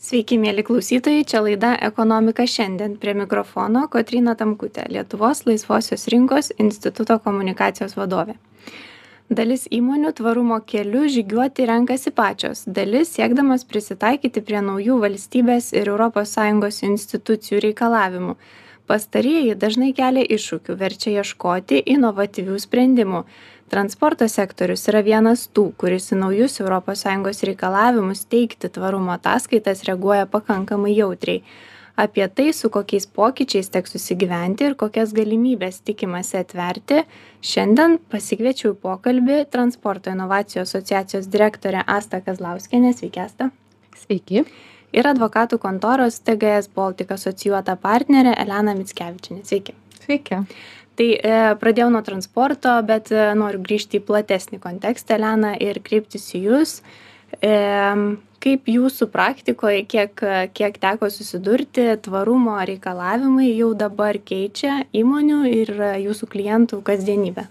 Sveiki, mėly klausytojai, čia laida Ekonomika šiandien. Prie mikrofono Kotrina Tamkutė, Lietuvos laisvosios rinkos instituto komunikacijos vadovė. Dalis įmonių tvarumo keliu žygiuoti renkasi pačios, dalis siekdamas prisitaikyti prie naujų valstybės ir ES institucijų reikalavimų. Pastarieji dažnai kelia iššūkių, verčia ieškoti inovatyvių sprendimų transporto sektorius yra vienas tų kuris į naujus europos sąjungos reikalavimus teikti tvarumo ataskaitas reaguoja pakankamai jautriai. Apie tai su kokiais pokyčiais teks susigyventi ir kokias galimybes tikimasi atverti šiandien pasikviečiau į pokalbį transporto inovacijų asociacijos direktorę astą kazlauskienę. Sveiki asta. Sveiki. Ir advokatų kontoros tgs baltic asocijuota partnerė elena mickevičienė. Sveiki. Sveiki tai e, pradėjau nuo transporto bet e, noriu grįžti į platesnį kontekstą elena ir kreiptis į jus e, kaip jūsų praktikoje kiek kiek teko susidurti tvarumo reikalavimai jau dabar keičia įmonių ir jūsų klientų kasdienybę?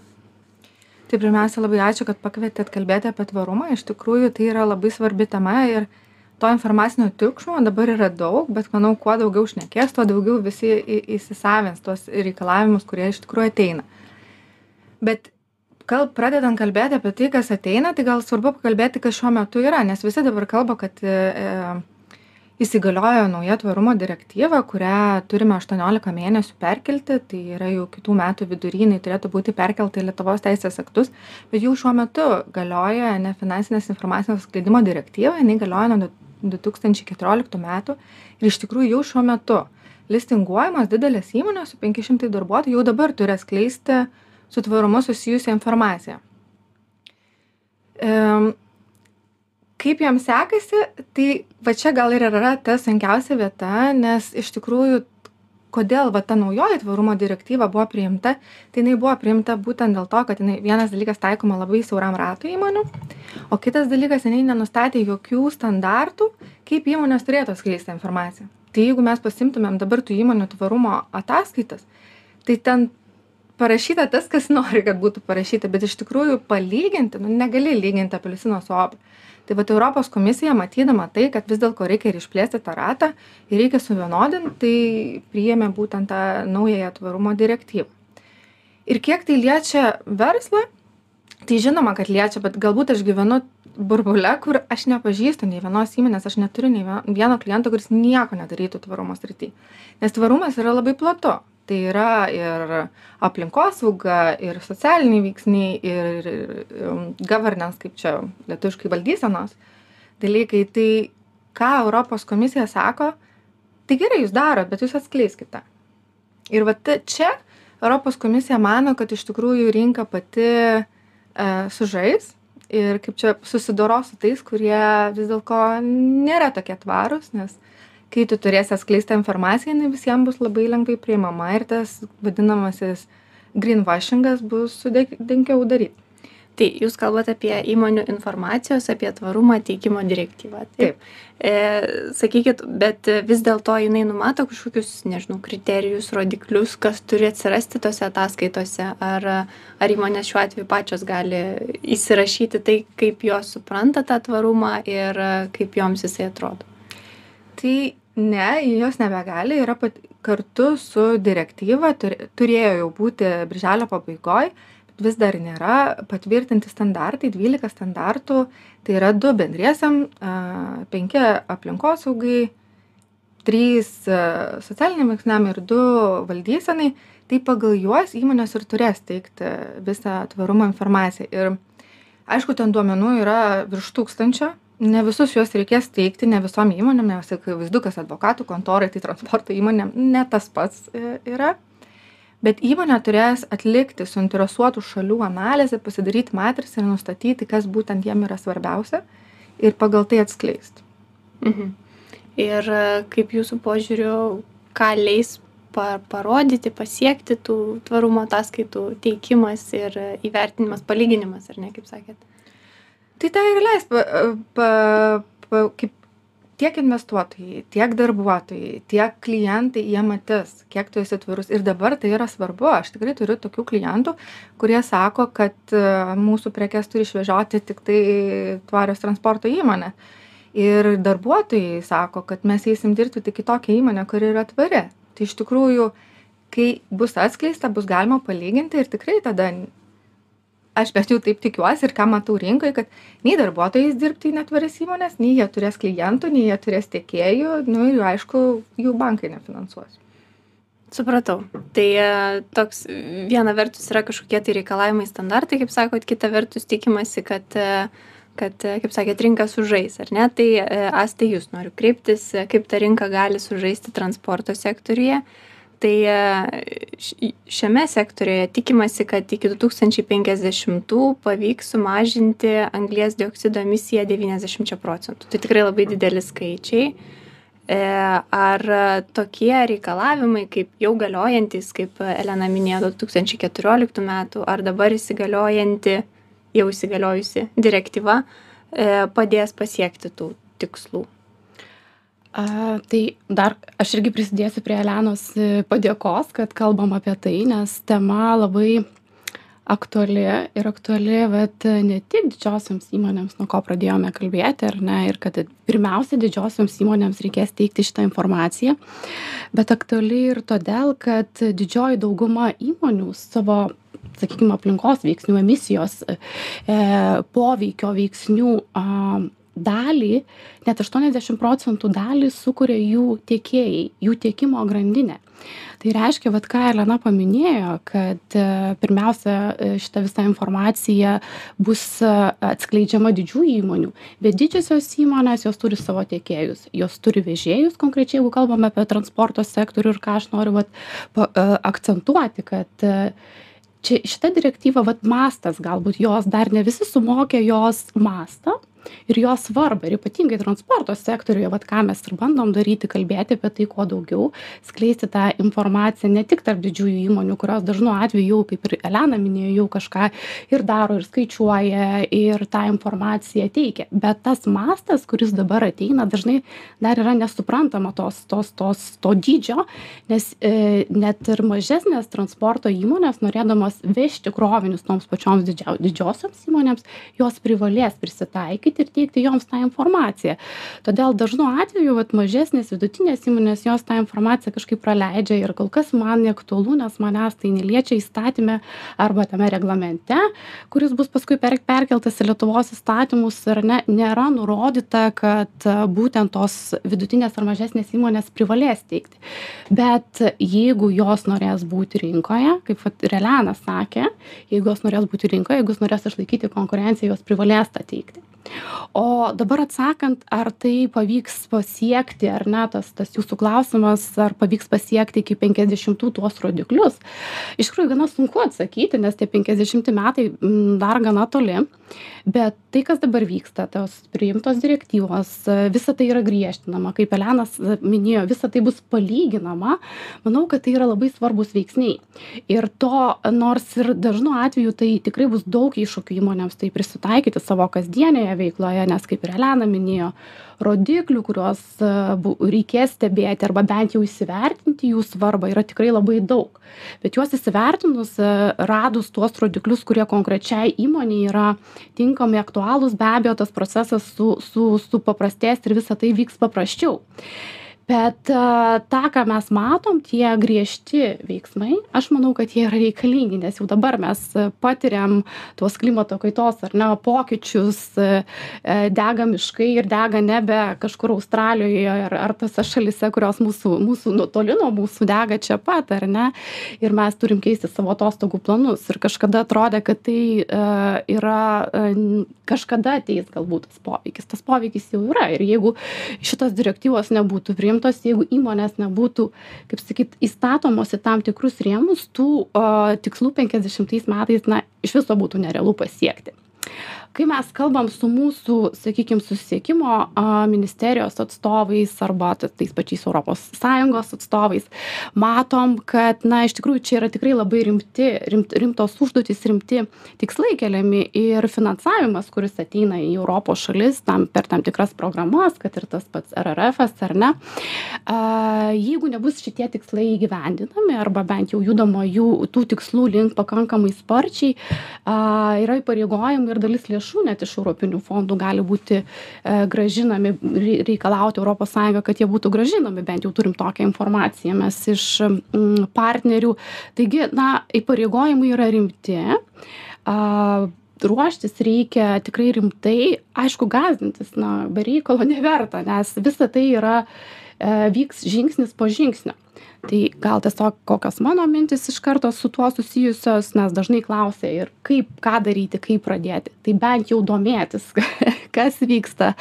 Tai pirmiausia labai ačiū kad pakvietėt kalbėti apie tvarumą. Iš tikrųjų tai yra labai svarbi tema ir to informacinio triukšmo dabar yra daug bet manau kuo daugiau šnekės tuo daugiau visi į įsisavins tuos reikalavimus kurie iš tikrųjų ateina. Bet gal pradedant kalbėti apie tai kas ateina tai gal svarbu pakalbėti kas šiuo metu yra nes visi dabar kalba kad e, e, įsigaliojo nauja tvarumo direktyva kurią turime aštuoniolika mėnesių perkelti. Tai yra jau kitų metų vidury jinai turėtų būti perkelta į lietuvos teisės aktus. Bet jau šiuo metu galioja nefinansinės informacijos skleidimo direktyva jinai galioja nuo du tūkstančiai keturioliktų metų ir iš tikrųjų jau šiuo metu listinguojamos didelės įmonės su penki šimtai darbuotojų jau dabar turi atskleisti su tvarumu susijusią informaciją. Kaip jam sekasi, tai va čia gal ir yra ta sunkiausia vieta, nes iš tikrųjų kodėl va ta naujoji tvarumo direktyva buvo priimta tai jinai buvo priimta būtent dėl to kad jinai vienas dalykas taikoma labai siauram ratui įmonių o kitas dalykas jinai nenustatė jokių standartų kaip įmonės turėtų atskleist tą informaciją. Tai jeigu mes pasiimtumėm dabar tų įmonių tvarumo ataskaitas tai ten parašyta tas kas nori kad būtų parašyta bet iš tikrųjų palyginti nu negali lyginti apelsino su obuoliu tai vat europos komisija matydama tai kad vis dėlto reikia ir išplėsti tą ratą ir reikia suvienodint tai priėmė būtent tą naująją tvarumo direktyvą. Ir kiek tai liečia verslą tai žinoma kad liečia bet galbūt aš gyvenu burbule kur aš nepažįstu nei vienos įmonės aš neturiu nei vieno kliento kuris nieko nedarytų tvarumo srity. Nes tvarumas yra labai platu. Tai yra ir aplinkosauga ir socialiniai veiksniai ir um, governance kaip čia lietuviškai valdysenos dalykai. Tai ką europos komisija sako tai gerai jūs darot bet jūs atskleiskite. Ir vat čia europos komisija mano kad iš tikrųjų rinka pati sužais ir kaip čia susidoros su tais kurie vis dėlto nėra tokie tvarūs nes kai tu turėsi atskleist tą informaciją jinai visiem bus labai lengvai priimama ir tas vadinamasis grynvašingas bus sudėtingiau daryt tai jūs kalbat apie įmonių informacijos apie tvarumą teikimo direktyvą. Taip. E, sakykit bet vis dėlto jinai numato kažkokius nežinau kriterijus rodiklius kas turi atsirasti tose ataskaitose ar ar įmonės šiuo atveju pačios gali įsirašyti tai kaip jos supranta tą tvarumą ir kaip joms jisai atrodo. Tai ne jos nebegali yra pat kartu su direktyva tur turėjo jau būti birželio pabaigoj bet vis dar nėra patvirtinti standartai dvylika standartų. Tai yra du bendriesiem penki aplinkosaugai trys socialiniam veiksniam ir du valdysenai. Tai pagal juos įmonės ir turės teikti visą tvarumo informaciją. Ir aišku ten duomenų yra virš tūkstančio. Ne visus juos reikės teikti ne visom įmonėm nes akivaizdu kas advokatų kontorai tai transporto įmonėm ne tas pats e, yra bet įmonė turės atlikti suinteresuotų šalių analizę pasidaryti matricą ir nustatyti kas būtent jiem yra svarbiausia ir pagal tai atskleist mhm. ir e, kaip jūsų požiūriu ką leis pa parodyti pasiekti tų tvarumo ataskaitų teikimas ir įvertinimas palyginimas ar ne kaip sakėt tai tą ir leis pa pa pa kaip tiek investuotojai tiek darbuotojai tiek klientai jie matys kiek tu esi tvarus. Ir dabar tai yra svarbu. Aš tikrai turiu tokių klientų kurie sako kad mūsų prekes turi išvežioti tiktai tvarios transporto įmonės ir darbuotojai sako kad mes eisim dirbti tik į tokią įmonę kuri yra tvari. Tai iš tikrųjų kai bus atskleista bus galima palyginti ir tikrai tada aš bent jau taip tikiuosi ir ką matau rinkoj kad nei darbuotojai eis dirbti į netvarias įmones nei jie turės klientų nei jie turės tiekėjų nu ir aišku jų bankai nefinansuos supratau tai e, toks viena vertus yra kažkokie tai reikalavimai standartai kaip sakot kita vertus tikimasi kad e, kad, kaip sakėt, rinka sužais, ar ne? Tai Astai jūs noriu kreiptis, kaip ta rinka gali sužaisti transporto sektoriuje. Tai šiame sektoriuje tikimasi, kad iki 2050 pavyks sumažinti anglės dioksido emisiją 90 procentų. Tai tikrai labai dideli skaičiai. E, ar tokie reikalavimai, kaip jau galiojantis, kaip Elena minėjo 2014 metų, ar dabar įsigaliojanti jau įsigaliojusi direktyva e, padės pasiekti tų tikslų? A, tai dar aš irgi prisidėsiu prie Elenos e, padėkos, kad kalbam apie tai, nes tema labai aktuali ir aktuali, bet ne tik didžiosioms įmonėms, nuo ko pradėjome kalbėti, ar ne, ir kad pirmiausia didžiosioms įmonėms reikės teikti šitą informaciją, bet aktuali ir todėl, kad didžioji dauguma įmonių savo sakykime, aplinkos veiksnių, emisijos e, poveikio veiksnių a, dalį, net 80 procentų dalį sukuria jų tiekėjai, jų tiekimo grandinė. Tai reiškia, vad ką Elena paminėjo, kad e, pirmiausia, e, šita visa informacija bus e, atskleidžiama didžiųjų įmonių, bet didžiosios įmonės jos turi savo tiekėjus, jos turi vežėjus, konkrečiai, jeigu kalbame apie transporto sektorių ir ką aš noriu vat, pa, akcentuoti, kad čia šita direktyva vat mastas galbūt jos dar ne visi suvokia jos mastą ir jo svarbą ir ypatingai transporto sektoriuje vat ką mes ir bandom daryti kalbėti apie tai kuo daugiau skleisti tą informaciją ne tik tarp didžiųjų įmonių kurios dažnu atveju kaip ir elena minėjo jau kažką ir daro ir skaičiuoja ir tą informaciją teikia. Bet tas mastas kuris dabar ateina dažnai dar yra nesuprantama tos tos tos to dydžio nes e, net ir mažesnės transporto įmonės norėdamos vežti krovinius toms pačioms didžia didžiosioms įmonėms jos privalės prisitaikyti ir teikti joms tą informaciją. Todėl dažnu atveju vat, mažesnės vidutinės įmonės jos tą informaciją kažkaip praleidžia ir kol kas man neaktualu, nes manęs tai neliečia įstatymė arba tame reglamente, kuris bus paskui per, perkeltas į Lietuvos įstatymus ir ne, nėra nurodyta, kad būtent tos vidutinės ar mažesnės įmonės privalės teikti. Bet jeigu jos norės būti rinkoje, kaip Relena sakė, jeigu jos norės būti rinkoje, jeigu jos norės išlaikyti konkurenciją, jos privalės tą teikti o dabar atsakant ar tai pavyks pasiekti ar ne tas tas jūsų klausimas ar pavyks pasiekti iki penkiasdešimtų tuos rodiklius iš tikrųjų gana sunku atsakyti nes tie penkiasdešimti metai dar gana toli bet tai kas dabar vyksta tos priimtos direktyvos visa tai yra griežtinama kaip elenas minėjo visa tai bus palyginama manau kad tai yra labai svarbūs veiksniai. Ir to nors ir dažnu atveju tai tikrai bus daug iššūkių įmonėms tai prisitaikyti savo kasdienėje veikloje nes kaip ir elena minėjo rodiklių kuriuos e, bu reikės stebėti arba bent jau įsivertinti jų svarbą yra tikrai labai daug. Bet juos įsivertinus e, radus tuos rodiklius kurie konkrečiai įmonei yra tinkami aktualūs be abejo tas procesas su su supaprastės ir visa tai vyks paprasčiau bet tą ką mes matom tie griežti veiksmai aš manau kad jie yra reikalingi nes jau dabar mes patiriam tuos klimato kaitos ar ne pokyčius e, dega miškai ir dega nebe kažkur australijoje ar ar tose šalyse kurios mūsų mūsų nu toli nuo mūsų dega čia pat ar ne. Ir mes turim keisti savo atostogų planus. Ir kažkada atrodė kad tai e, yra e, kažkada ateis galbūt tas poveikis. Tas poveikis jau yra. Ir jeigu šitos direktyvos nebūtų priimtos priimtos jeigu įmonės nebūtų kaip sakyt įstatomos į tam tikrus rėmus tų o tikslų penkiasdešimtais metais na iš viso būtų nerealu pasiekti kai mes kalbam su mūsų sakykim susisiekimo ministerijos atstovais arba tais pačiais europos sąjungos atstovais matom kad na iš tikrųjų čia yra tikrai labai rimti rimt rimtos užduotys rimti tikslai keliami ir finansavimas kuris ateina į europos šalis tam per tam tikras programas kad ir tas pats rrfas ar ne a jeigu nebus šitie tikslai įgyvendinami arba bent jau judama jų tų tikslų link pakankamai sparčiai a yra įpareigojimai ir dalis lėšų net iš europinių fondų gali būti e, gražinami, reikalauti ES, kad jie būtų gražinami, bent jau turim tokią informaciją mes iš partnerių. Taigi, na, įpareigojimai yra rimti. Ruoštis reikia tikrai rimtai, aišku, gazdintis, na, be reikalo neverta, nes visa tai yra, e, vyks žingsnis po žingsnio. Tai gal tiesiog kokios mano mintys iš karto su tuo susijusios nes dažnai klausia ir kaip ką daryti kaip pradėti. Tai bent jau domėtis kas vyksta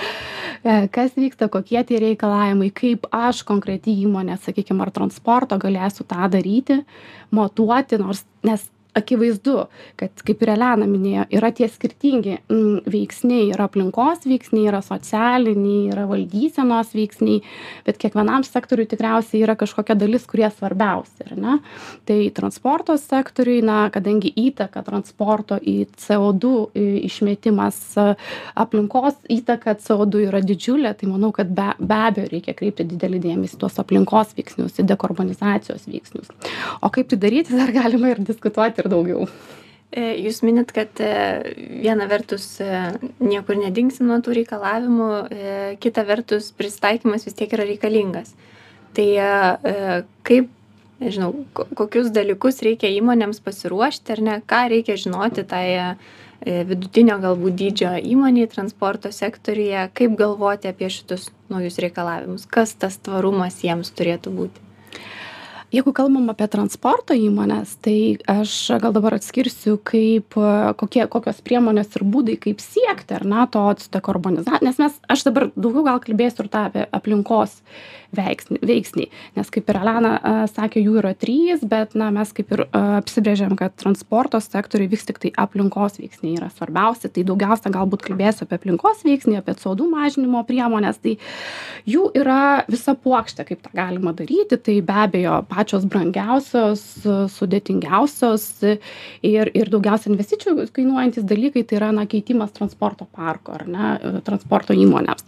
e, kas vyksta kokie tie reikalavimai kaip aš konkreti įmonė sakykim ar transporto galėsiu tą daryti matuoti nors nes akivaizdu kad kaip ir elena minėjo yra tie skirtingi mm, veiksniai yra aplinkos veiksniai yra socialiniai yra valdysenos veiksniai bet kiekvienam sektoriui tikriausiai yra kažkokia dalis kurie svarbiausi ar ne? Tai transporto sektoriui na kadangi įtaka transporto į co du išmetimas aplinkos įtaka co du yra didžiulė tai manau kad be be abejo reikia kreipti didelį dėmesį tuos aplinkos veiksnius į dekarbonizacijos veiksnius. O kaip tai daryti dar galima ir diskutuoti ir ir daugiau. E, jūs minit, kad e, viena vertus e, niekur nedingsim nuo tų reikalavimų, kita vertus pristaikymas vis tiek yra reikalingas. Tai kaip, nežinau, kokius dalykus reikia įmonėms pasiruošti ar ne, ką reikia žinoti tai vidutinio galbūt dydžio įmoniai transporto sektoriuje, kaip galvoti apie šitus naujus reikalavimus, kas tas tvarumas jiems turėtų būti jeigu kalbam apie transporto įmones tai aš gal dabar atskirsiu kaip kokie kokios priemonės ir būdai kaip siekti ar ne to dekarboniza nes mes aš dabar daugiau gal kalbėsiu ir tą apie aplinkos veiksnį veiksnį nes kaip ir elena sakė jų yra trys bet na mes kaip ir apsibrėžėm kad transporto sektoriuj vis tiktai aplinkos veiksniai yra svarbiausi tai daugiausia galbūt kalbėsiu apie aplinkos veiksnį apie co du mažinimo priemones tai jų yra visa puokštė kaip tą galima daryti tai be abejo pačios brangiausios sudėtingiausios ir ir daugiausia investicijų kainuojantys dalykai tai yra na keitimas transporto parko ar ne transporto įmonėms.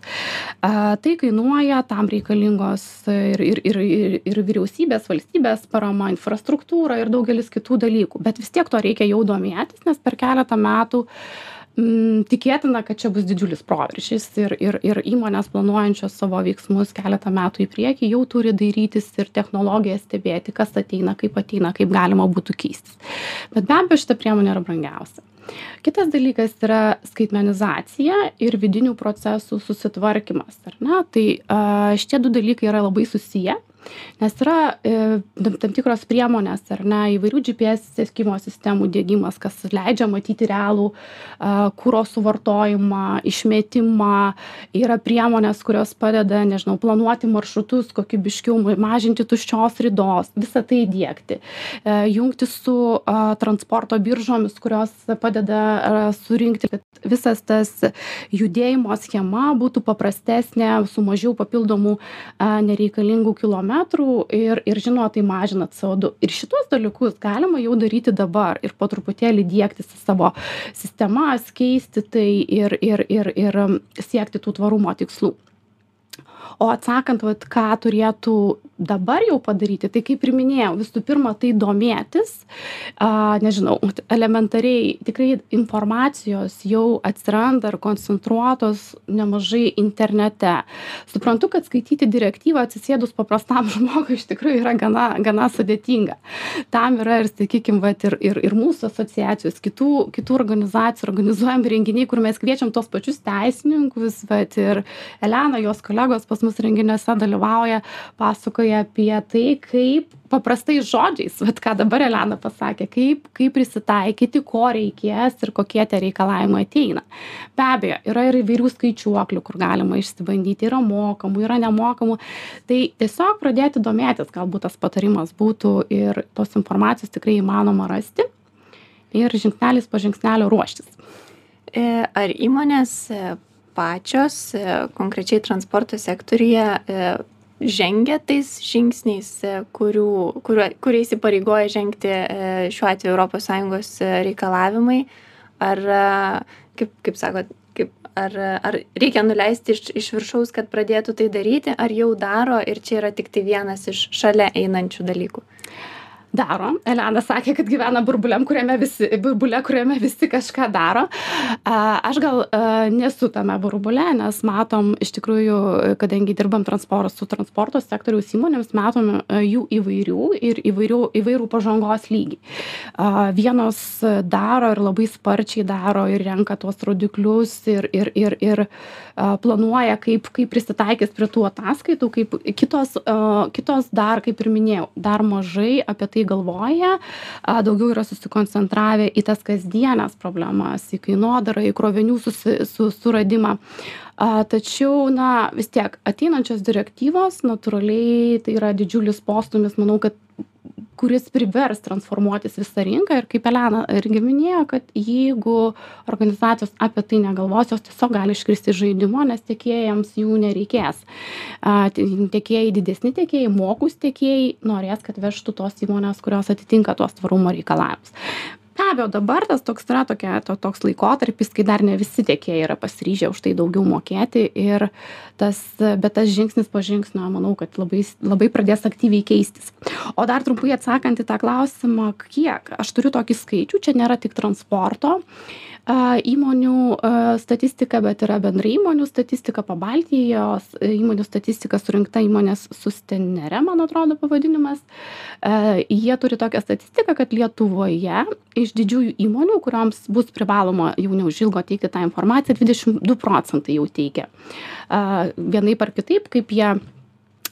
A tai kainuoja tam reikalingos ir ir ir ir ir vyriausybės valstybės parama infrastruktūra ir daugelis kitų dalykų. Bet vis tiek tuo reikia jau domėtis nes per keletą metų Mm, tikėtina, kad čia bus didžiulis proveržys ir, ir, ir įmonės planuojančios savo veiksmus keletą metų į priekį jau turi dairytis ir technologiją stebėti, kas ateina, kaip ateina, kaip galima būtų keistis. Bet be abejo, šita priemonė yra brangiausia. Kitas dalykas yra skaitmenizacija ir vidinių procesų susitvarkymas. Tai šitie du dalykai yra labai susiję nes yra e, tam tikros priemonės ar ne įvairių gps sekimo sistemų diegimas kas leidžia matyti realų kuro suvartojimą išmetimą. Yra priemonės kurios padeda nežinau planuoti maršrutus kokybiškiau mažinti tuščios ridos visa tai įdiegti e, jungtis su transporto biržomis kurios padeda surinkti kad visas tas judėjimo schema būtų paprastesnė su mažiau papildomų nereikalingų kilometrų kilometrų ir ir žinoma tai mažina co du. Ir šituos dalykus galima jau daryti dabar ir po truputėlį diegtis į savo sistemas keisti tai ir ir ir ir siekti tų tvarumo tikslų o atsakant vat ką turėtų dabar jau padaryti tai kaip ir minėjau visų pirma tai domėtis. A nežinau elementariai tikrai informacijos jau atsiranda ir koncentruotos nemažai internete. Suprantu kad skaityti direktyvą atsisėdus paprastam žmogui iš tikrųjų yra gana gana sudėtinga. Tam yra ir sakykim vat ir ir ir mūsų asociacijos kitų kitų organizacijų organizuojami renginiai kur mes kviečiam tuos pačius teisininkus vat ir elena jos kolegos pas mus renginiuose dalyvauja pasakoja apie tai kaip paprastais žodžiais vat ką dabar elena pasakė kaip kaip prisitaikyti ko reikės ir kokie tie reikalavimai ateina. Be abejo yra ir įvairių skaičiuoklių kur galima išsibandyti yra mokamų yra nemokamų. Tai tiesiog pradėti domėtis galbūt tas patarimas būtų ir tos informacijos tikrai įmanoma rasti ir žingsnelis po žingsnelio ruoštis. E, ar įmonės pačios e, konkrečiai transporto sektoriuje e, žengia tais žingsniais, e, kurių, kuriuo, kuriais įpareigoja žengti šiuo atveju ES reikalavimai, ar, kaip, kaip sakot, kaip, ar, ar reikia nuleisti iš, iš viršaus, kad pradėtų tai daryti, ar jau daro ir čia yra tik tai vienas iš šalia einančių dalykų? Daro. Elena sakė kad gyvena burbuliam kuriame visi burbule kuriame visi kažką daro. Aš gal nesu tame burbule nes matom iš tikrųjų kadangi dirbam transpor su transporto sektoriaus įmonėmis matom jų įvairių ir įvairių įvairų pažangos lygį. Vienos daro ir labai sparčiai daro ir renka tuos rodiklius ir ir ir ir planuoja kaip kaip prisitaikys prie tų ataskaitų kaip kitos kitos dar kaip ir minėjau dar mažai apie tai galvoja a daugiau yra susikoncentravę į tas kasdienes problemas į kainodarą į krovinių susi su suradimą. Tačiau na vis tiek ateinančios direktyvos natūraliai tai yra didžiulis postūmis. Manau kad kuris privers transformuotis visą rinką. Ir kaip elena irgi minėjo kad jeigu organizacijos apie tai negalvos jos tiesiog gali iškristi iš žaidimo nes tiekėjams jų nereikės. Tiekėjai didesni tiekėjai mokūs tiekėjai norės kad vežtų tos įmonės kurios atitinka tuos tvarumo reikalavimus be abejo dabar tas toks yra tokia to toks laikotarpis kai dar ne visi tiekėjai yra pasiryžę už tai daugiau mokėti ir tas bet tas žingsnis po žingsnio manau kad labai labai pradės aktyviai keistis. O dar trumpai atsakant į tą klausimą kiek? Aš turiu tokį skaičių čia nėra tik transporto įmonių statistika bet yra bendrai įmonių statistika pabaltijos įmonių statistika surinkta įmonės sustenere man atrodo pavadinimas. A jie turi tokią statistiką kad lietuvoje iš didžiųjų įmonių kurioms bus privaloma jau neužilgo teikti tą informaciją dvidešim du procentai jau teikia. Vienaip ar kitaip kaip jie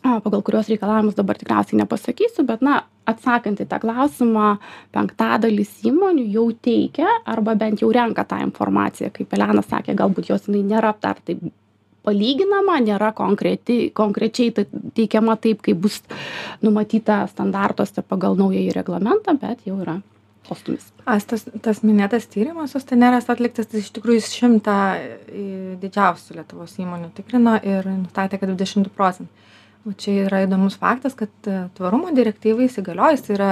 a pagal kuriuos reikalavimus dabar tikriausiai nepasakysiu bet na atsakant į tą klausimą penktadalis įmonių jau teikia arba bent jau renka tą informaciją kaip elena sakė galbūt jos jinai nėra dar taip palyginama nėra konkreti konkrečiai teikiama taip kaip bus numatyta standartuose pagal naująjį reglamentą bet jau yra postūmis. Astos tas minėtas tyrimas susteneras atliktas tai iš tikrųjų jis šimtą didžiausių lietuvos įmonių tikrino ir nustatė kad dvidešim du procentai o čia yra įdomus faktas kad tvarumo direktyvai įsigaliojus tai yra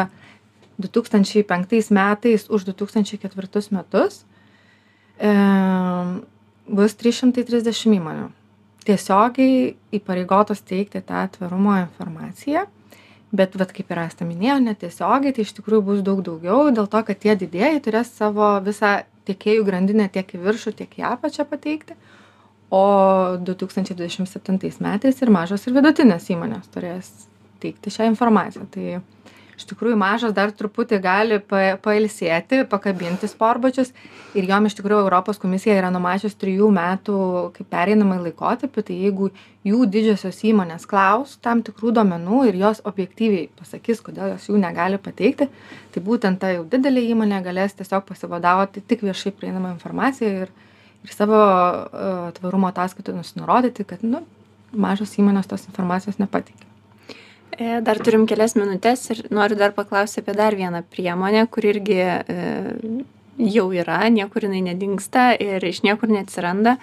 du tūkstančiai penktais metais už du tūkstančiai ketvirtus metus e, bus trys šimtai trisdešim įmonių. Tiesiogiai įpareigotos teikti tą tvarumo informaciją bet vat kaip ir asta minėjo netiesiogiai tai iš tikrųjų bus daug daugiau dėl to kad tie didieji turės savo visą tiekėjų grandinę tiek į viršų tiek į apačią pateikti o du tūkstančiai dvidešim septintais metais ir mažos ir vidutinės įmonės turės teikti šią informaciją. Tai iš tikrųjų mažos dar truputį gali pa pailsėti pakabinti sportbačius ir jom iš tikrųjų europos komisija yra numačius trijų metų kaip pereinamąjį laikotarpį. Tai jeigu jų didžiosios įmonės klaus tam tikrų duomenų ir jos objektyviai pasakys kodėl jos jų negali pateikti tai būtent ta jau didelė įmonė galės tiesiog pasivadovauti tik viešai prieinama informacija ir ir savo e, tvarumo ataskaitomis nurodyti, kad nu, mažos įmonės tos informacijos nepateikia. E, dar turim kelias minutės ir noriu dar paklausti apie dar vieną priemonę, kur irgi e, jau yra, niekur jinai nedingsta ir iš niekur neatsiranda.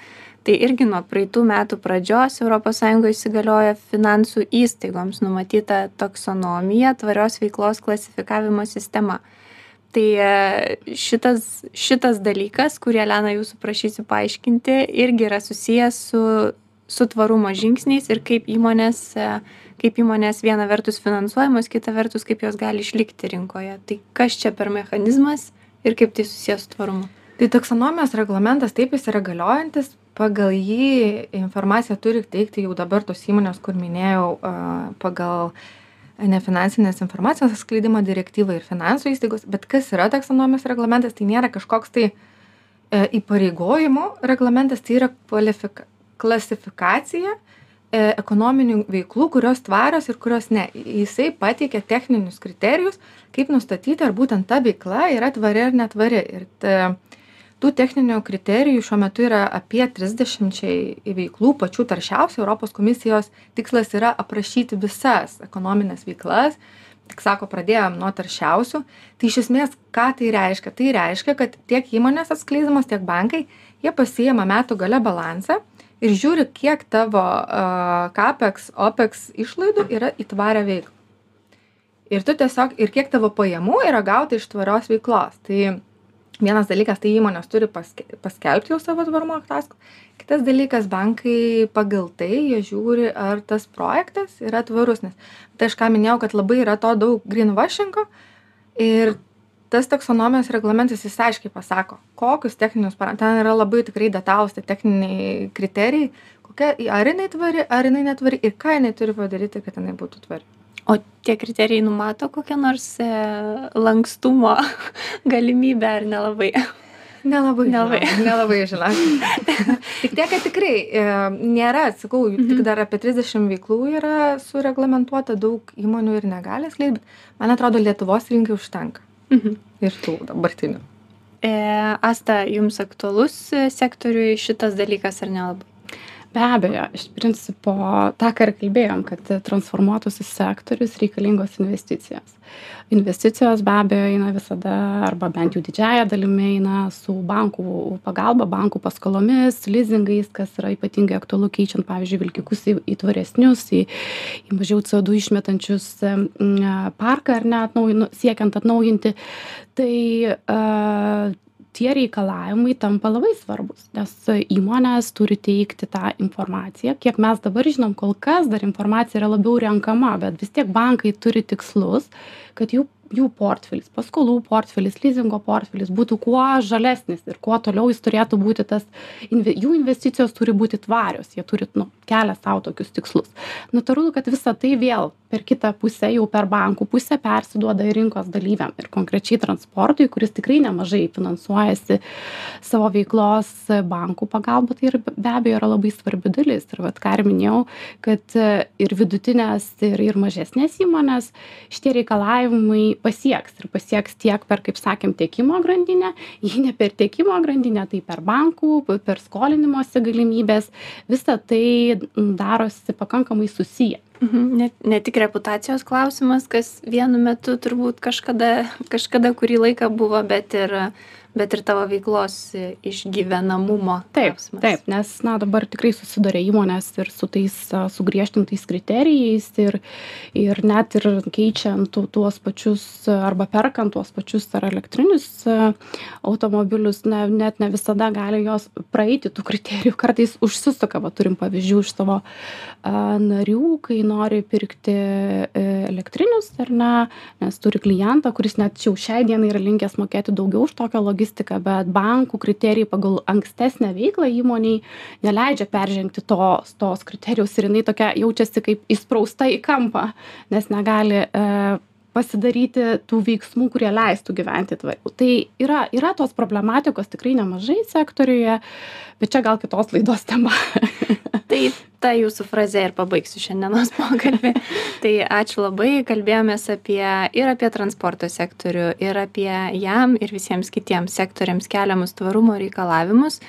Tai irgi nuo praeitų metų pradžios ES įsigalioja finansų įstaigoms numatyta taksonomija tvarios veiklos klasifikavimo sistema tai e, šitas šitas dalykas kurį elena jūsų prašysiu paaiškinti irgi yra susijęs su su tvarumo žingsniais ir kaip įmonės e, kaip įmonės viena vertus finansuojamos kita vertus kaip jos gali išlikti rinkoje. Tai kas čia per mechanizmas ir kaip tai susiję su tvarumu? Tai taksonomijos reglamentas taip jis yra galiojantis. Pagal jį informaciją turi teikti jau dabar tos įmonės kur minėjau pagal nefinansinės informacijos atskleidimo direktyva ir finansų įstaigos bet kas yra taksonomijos reglamentas tai nėra kažkoks tai e, įpareigojimų reglamentas tai yra kvalifika klasifikacija e, ekonominių veiklų kurios tvarios ir kurios ne. Jisai pateikia techninius kriterijus kaip nustatyti ar būtent ta veikla yra tvari ar netvari. Ir ta tų techninių kriterijų šiuo metu yra apie trisdešimčiai veiklų pačių taršiausių. Europos komisijos tikslas yra aprašyti visas ekonomines veiklas. Tik sako pradėjom nuo taršiausių. Tai iš esmės ką tai reiškia? Tai reiškia kad tiek įmonės atskleisdamos tiek bankai jie pasiima metų gale balansą ir žiūri kiek tavo a kapeks opeks išlaidų yra į tvarią veiklą. Ir tu tiesiog ir kiek tavo pajamų yra gauta iš tvarios veiklos. Tai vienas dalykas tai įmonės turi paske paskelbti jau savo tvarumo ataskaitą. Kitas dalykas bankai pagal tai jie žiūri ar tas projektas yra tvarus nes tai aš ką minėjau kad labai yra to daug grynvašingo ir tas taksonomijos reglamentas jis aiškiai pasako kokius techninius ten yra labai tikrai detalūs tie techniniai kriterijai kokia ar jinai tvari ar jinai netvari ir ką jinai turi padaryti kad jinai būtų tvari o tie kriterijai numato kokią nors e, lankstumo galimybę ar nelabai Nelabai. Nelabai. Žinok, nelabai žinok. tik tiek, kad tikrai e, nėra, sakau, mhm. tik dar apie 30 veiklų yra sureglamentuota, daug įmonių ir negali skleisti, bet man atrodo, Lietuvos rinkai užtenka. Mhm. Ir tų dabartinių. E, Asta, jums aktualus sektoriui šitas dalykas ar nelabai? Be abejo iš principo tą ką ir kalbėjom kad transformuotųsi sektorius reikalingos investicijos. Investicijos be abejo eina visada arba bent jau didžiąja dalimi eina su bankų pagalba bankų paskolomis lizingais kas yra ypatingai aktualu keičiant pavyzdžiui vilkikus į į tvaresnius į į mažiau co du išmetančius parką ar ne atnaujinu siekiant atnaujinti. Tai tie reikalavimai tampa labai svarbūs nes įmonės turi teikti tą informaciją kiek mes dabar žinom kol kas dar informacija yra labiau renkama bet vis tiek bankai turi tikslus kad jų jų portfelis paskolų portfelis lizingo portfelis būtų kuo žalesnis ir kuo toliau jis turėtų būti tas inve jų investicijos turi būti tvarios jie turi nu kelia sau tokius tikslus. Natūralu kad visa tai vėl per kitą pusę jau per bankų pusę persiduoda ir rinkos dalyviam ir konkrečiai transportui kuris tikrai nemažai finansuojasi savo veiklos bankų pagalba. Tai ir be abejo yra labai svarbi dalis. Ir vat ką ir minėjau kad ir vidutinės ir ir mažesnės įmonės šitie reikalavimai pasieks ir pasieks tiek per kaip sakėm tiekimo grandinę jei ne per tiekimo grandinę tai per bankų per skolinimosi galimybes visa tai darosi pakankamai susiję Mhm. Ne, ne tik reputacijos klausimas, kas vienu metu turbūt kažkada, kažkada kurį laiką buvo, bet ir bet ir tavo veiklos išgyvenamumo taip klausimas. taip nes na dabar tikrai susiduria įmonės ir su tais sugriežtintais kriterijais ir ir net ir keičiant tu tuos pačius arba perkant tuos pačius ar elektrinius automobilius na net ne visada gali jos praeiti tų kriterijų kartais užsisuka va turim pavyzdžių iš savo narių kai nori pirkti e, elektrinius ar ne nes turi klientą kuris net jau šiai dienai yra linkęs mokėti daugiau už tokią logistiką logistiką bet bankų kriterijai pagal ankstesnę veiklą įmonei neleidžia peržengti tos tos kriterijaus ir jinai tokia jaučiasi kaip įsprausta į kampą nes negali e, pasidaryti tų veiksmų kurie leistų gyventi tvariau tai yra yra tos problematikos tikrai nemažai sektoriuje bet čia gal kitos laidos tema tai ta jūsų fraze ir pabaigsiu šiandienos pokalbį. tai ačiū labai, kalbėjomės apie ir apie transporto sektorių, ir apie jam ir visiems kitiems sektoriams keliamus tvarumo reikalavimus.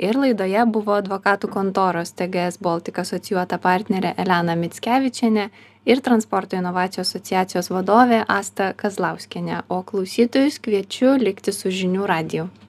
Ir laidoje buvo advokatų kontoros TGS Baltic asocijuota partnerė Elena Mitskevičiane ir transporto inovacijų asociacijos vadovė Asta Kazlauskinė. O klausytojus kviečiu likti su žinių radiju.